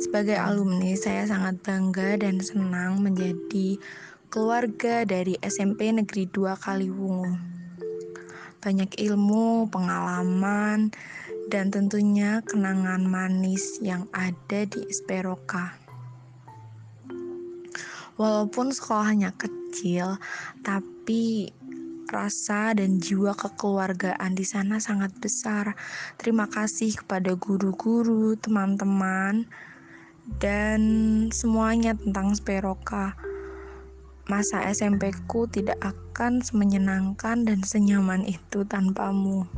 Sebagai alumni, saya sangat bangga dan senang menjadi keluarga dari SMP Negeri 2 Kaliwungu. Banyak ilmu, pengalaman, dan tentunya kenangan manis yang ada di Esperoka. Walaupun sekolahnya kecil, tapi rasa dan jiwa kekeluargaan di sana sangat besar. Terima kasih kepada guru-guru, teman-teman, dan semuanya tentang Speroka. Masa SMP ku tidak akan semenyenangkan dan senyaman itu tanpamu.